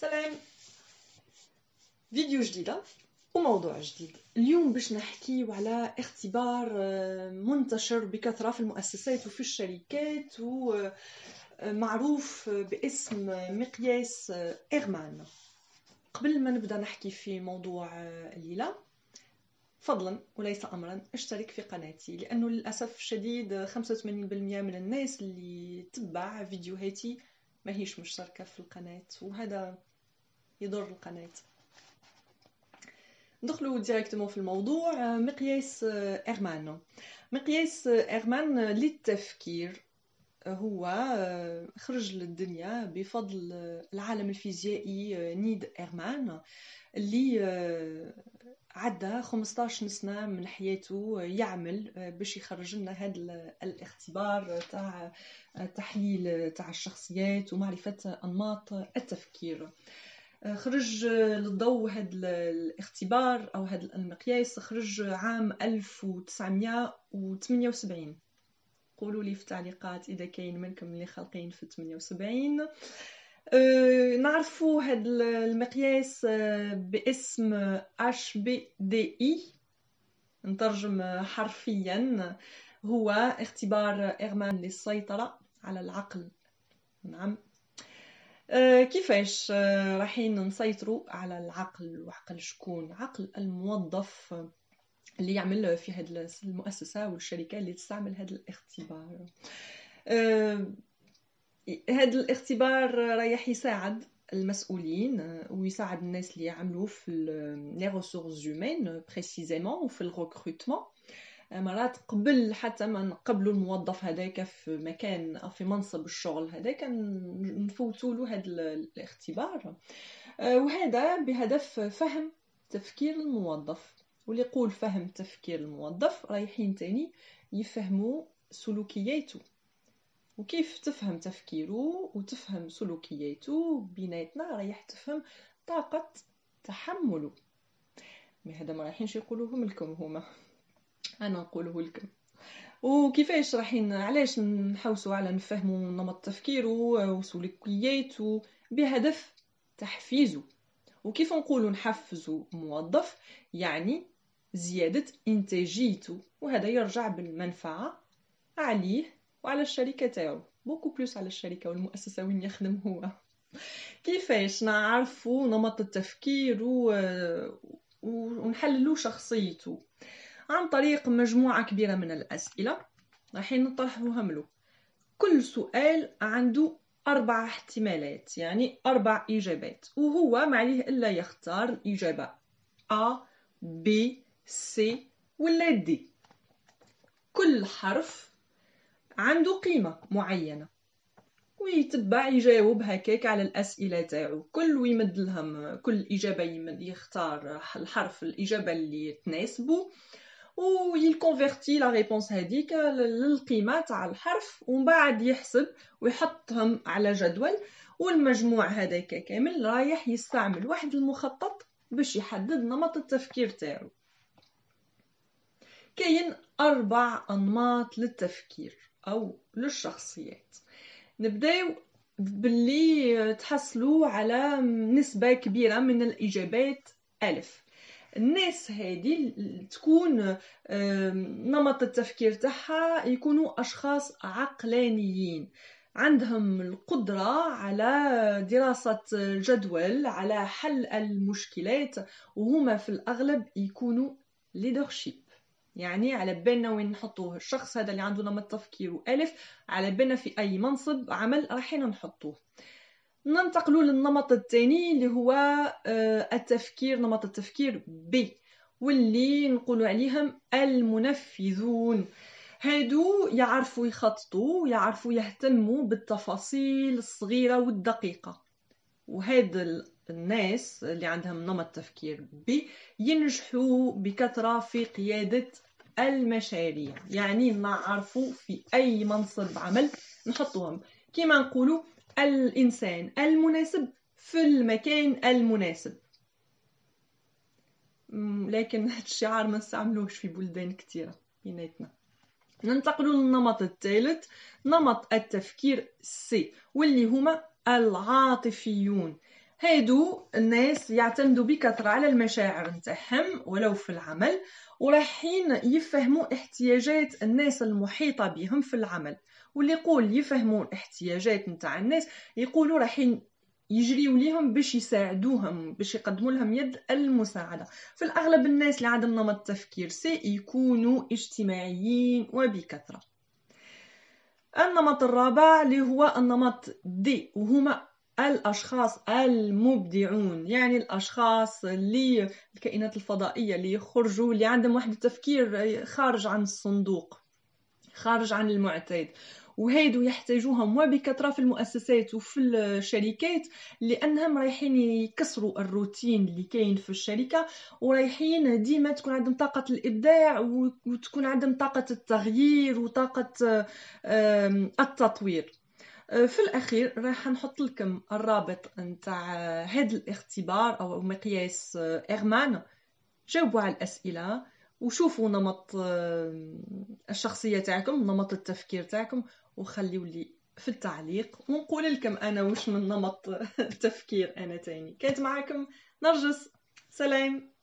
سلام. فيديو جديدة وموضوع جديد. اليوم باش نحكي على اختبار آه، منتشر بكثرة في المؤسسات وفي الشركات ومعروف باسم مقياس إغمان. قبل ما نبدأ نحكي في موضوع آه، الليلة فضلا وليس امرا اشترك في قناتي لأنه للأسف الشديد 85% من الناس اللي تتبع فيديوهاتي ما هيش مشتركة في القناة وهذا يضر القناة. ندخلوا directement في الموضوع مقياس هيرمان. مقياس هيرمان للتفكير. هو خرج للدنيا بفضل العالم الفيزيائي نيد هيرمان اللي عدى 15 سنة من حياته يعمل باش يخرج لنا هذا الاختبار تاع تحليل تاع الشخصيات ومعرفة أنماط التفكير. خرج للضوء هذا الاختبار أو هذا المقياس خرج عام 1978 قولوا لي في التعليقات إذا كاين منكم اللي خالقين في 78 أه نعرفوا هذا المقياس أه باسم HBDI نترجم حرفيا. هو اختبار هيرمان للسيطرة على العقل. نعم. أه كيفاش رايحين نسيطروا على العقل وعقل شكون؟ عقل الموظف. اللي يعمل في هذه المؤسسة والشركة اللي تستعمل هذا الاختبار. أه هذا الاختبار رايح يساعد المسؤولين ويساعد الناس اللي يعملوا في les ressources humaines précisément وفي ال recrutement مرات قبل حتى ما نقبلوا الموظف هذاك في مكان أو في منصب الشغل هذاك نفوتوا له هذا الاختبار. وهذا بهدف فهم تفكير الموظف. واللي يقول فهم تفكير الموظف رايحين تاني يفهموا سلوكياته. وكيف تفهم تفكيره وتفهم سلوكياته بيناتنا رايح تفهم طاقة تحمله مي هذا ما رايحينش يقولوهم لكم هما. أنا نقوله لكم. وكيفاش رايحين؟ علاش نحوسوا على نفهموا نمط تفكيره وسلوكياته؟ بهدف تحفيزه وكيف نقولوا نحفزوا موظف؟ يعني زيادة إنتاجيته وهذا يرجع بالمنفعة عليه وعلى الشركة تاعو. بوكو بلوس على الشركة والمؤسسة وين يخدم هو. كيفاش؟ نعرفوا نمط التفكير و... ونحللوا شخصيته عن طريق مجموعة كبيرة من الأسئلة رايحين نطرحوهم له كل سؤال عنده أربع احتمالات يعني أربع إجابات. وهو ما عليه إلا يختار الإجابة A B C ولا D كل حرف عنده قيمة معينة. ويتبع يجاوب هكاك على الأسئلة تاعو. كل ويمد لهم كل إجابة يختار الحرف الإجابة اللي تناسبه وي convertir la réponse هذيك للقيمة تاع الحرف. ومن بعد يحسب ويحطهم على جدول. والمجموع هذاك كامل رايح يستعمل واحد المخطط باش يحدد نمط التفكير تاعو. كاين أربع أنماط للتفكير أو للشخصيات. نبداو باللي تحصلوا على نسبة كبيرة من الإجابات ألف. الناس هذه تكون نمط التفكير تاعها يكونوا أشخاص عقلانيين. عندهم القدرة على دراسة جدول على حل المشكلات وهما في الأغلب يكونوا leadership. يعني على بالنا وين نحطوه. الشخص هذا اللي عنده نمط تفكير ألف على بالنا في أي منصب عمل رايحين نحطوه. ننتقلوا للنمط الثاني اللي هو التفكير نمط التفكير ب واللي نقولوا عليهم المنفذون. هادو يعرفوا يخططوا يعرفوا يهتموا بالتفاصيل الصغيرة والدقيقة. وهذا الناس اللي عندهم نمط تفكير ب ينجحوا بكثرة في قيادة المشاريع. يعني نعرفوا في أي منصب عمل نحطوهم كما نقولوا الإنسان المناسب في المكان المناسب. لكن هذا الشعار ما نستعملوش في بلدان كثيرة بيناتنا. ننتقل للنمط الثالث نمط التفكير C واللي هما العاطفيون. هادو الناس يعتمدوا بكثرة على المشاعر نتاعهم ولو في العمل ورايحين يفهموا احتياجات الناس المحيطة بهم في العمل. واللي يقول يفهموا الاحتياجات نتاع الناس يقولوا رايحين يجريوا ليهم باش يساعدوهم باش يقدموا لهم يد المساعدة. في الأغلب الناس اللي عندهم نمط تفكير C يكونوا اجتماعيين وبكثرة. النمط الرابع اللي هو النمط دي وهما الأشخاص المبدعون يعني الأشخاص اللي الكائنات الفضائية اللي يخرجوا اللي عندهم واحد التفكير خارج عن الصندوق خارج عن المعتاد. وهيدو يحتاجوهم وبكثرة في المؤسسات وفي الشركات لأنهم رايحين يكسروا الروتين اللي كاين في الشركة ورايحين ديما تكون عندهم طاقة الإبداع وتكون عندهم طاقة التغيير وطاقة التطوير. في الأخير راح نحط لكم الرابط نتاع هذا الاختبار أو مقياس اغمان جاوبوا على الأسئلة وشوفوا نمط الشخصية تاعكم نمط التفكير تاعكم وخليوا لي في التعليق ونقول لكم أنا وش من نمط التفكير أنا تاني. كانت معكم نرجس. سلام.